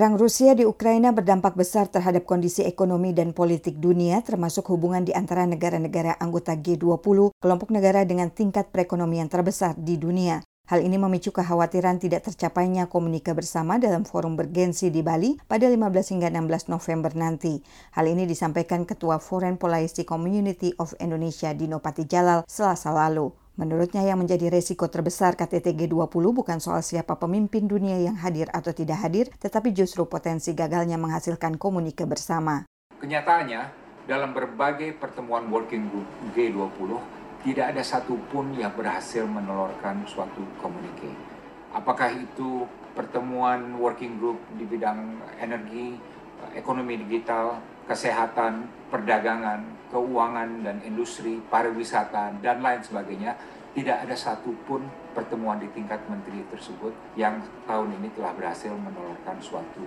Perang Rusia di Ukraina berdampak besar terhadap kondisi ekonomi dan politik dunia, termasuk hubungan di antara negara-negara anggota G20, kelompok negara dengan tingkat perekonomian terbesar di dunia. Hal ini memicu kekhawatiran tidak tercapainya komunika bersama dalam forum bergensi di Bali pada 15 hingga 16 November nanti. Hal ini disampaikan Ketua Foreign Policy Community of Indonesia Dino Patijalal selasa lalu. Menurutnya yang menjadi resiko terbesar KTT G20 bukan soal siapa pemimpin dunia yang hadir atau tidak hadir, tetapi justru potensi gagalnya menghasilkan komunike bersama. Kenyataannya, dalam berbagai pertemuan working group G20, tidak ada satupun yang berhasil menelurkan suatu komunike. Apakah itu pertemuan working group di bidang energi, ekonomi digital, kesehatan, perdagangan, keuangan dan industri, pariwisata, dan lain sebagainya, tidak ada satupun pertemuan di tingkat menteri tersebut yang tahun ini telah berhasil menelurkan suatu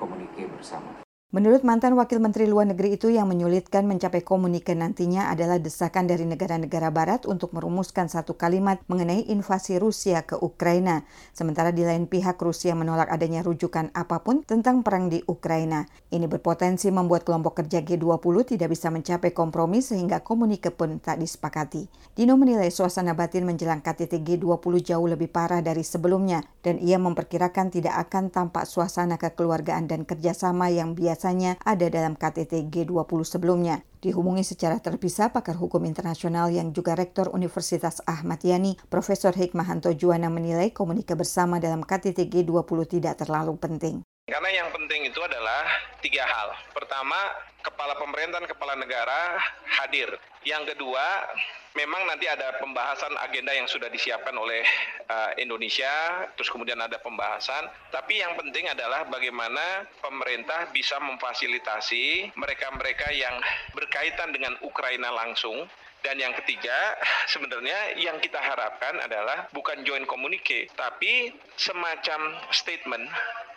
komunike bersama. Menurut mantan Wakil Menteri Luar Negeri itu yang menyulitkan mencapai komunike nantinya adalah desakan dari negara-negara barat untuk merumuskan satu kalimat mengenai invasi Rusia ke Ukraina. Sementara di lain pihak Rusia menolak adanya rujukan apa pun tentang perang di Ukraina. Ini berpotensi membuat kelompok kerja G20 tidak bisa mencapai kompromi sehingga komunike pun tak disepakati. Dino menilai suasana batin menjelang KTT G20 jauh lebih parah dari sebelumnya dan ia memperkirakan tidak akan tampak suasana kekeluargaan dan kerjasama yang biasa biasanya ada dalam KTT G20 sebelumnya. Dihubungi secara terpisah pakar hukum internasional yang juga Rektor Universitas Ahmad Yani, Profesor Hikmahanto Juwana menilai komunikasi bersama dalam KTT G20 tidak terlalu penting. Karena yang penting itu adalah tiga hal. Pertama, kepala pemerintahan, kepala negara hadir. Yang kedua, memang nanti ada pembahasan agenda yang sudah disiapkan oleh uh, Indonesia, terus kemudian ada pembahasan. Tapi yang penting adalah bagaimana pemerintah bisa memfasilitasi mereka-mereka yang berkaitan dengan Ukraina langsung dan yang ketiga, sebenarnya yang kita harapkan adalah bukan joint communique, tapi semacam statement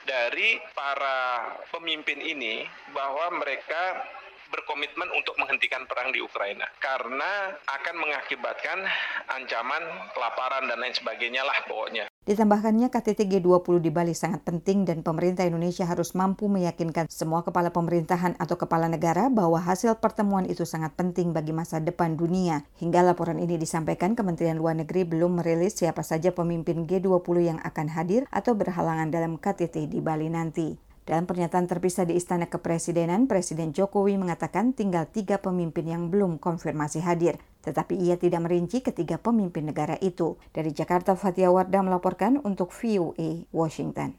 dari para pemimpin ini bahwa mereka berkomitmen untuk menghentikan perang di Ukraina karena akan mengakibatkan ancaman kelaparan dan lain sebagainya lah pokoknya. Ditambahkannya KTT G20 di Bali sangat penting dan pemerintah Indonesia harus mampu meyakinkan semua kepala pemerintahan atau kepala negara bahwa hasil pertemuan itu sangat penting bagi masa depan dunia. Hingga laporan ini disampaikan Kementerian Luar Negeri belum merilis siapa saja pemimpin G20 yang akan hadir atau berhalangan dalam KTT di Bali nanti. Dalam pernyataan terpisah di Istana Kepresidenan, Presiden Jokowi mengatakan tinggal tiga pemimpin yang belum konfirmasi hadir. Tetapi ia tidak merinci ketiga pemimpin negara itu. Dari Jakarta, Fatia Wardah melaporkan untuk VOA Washington.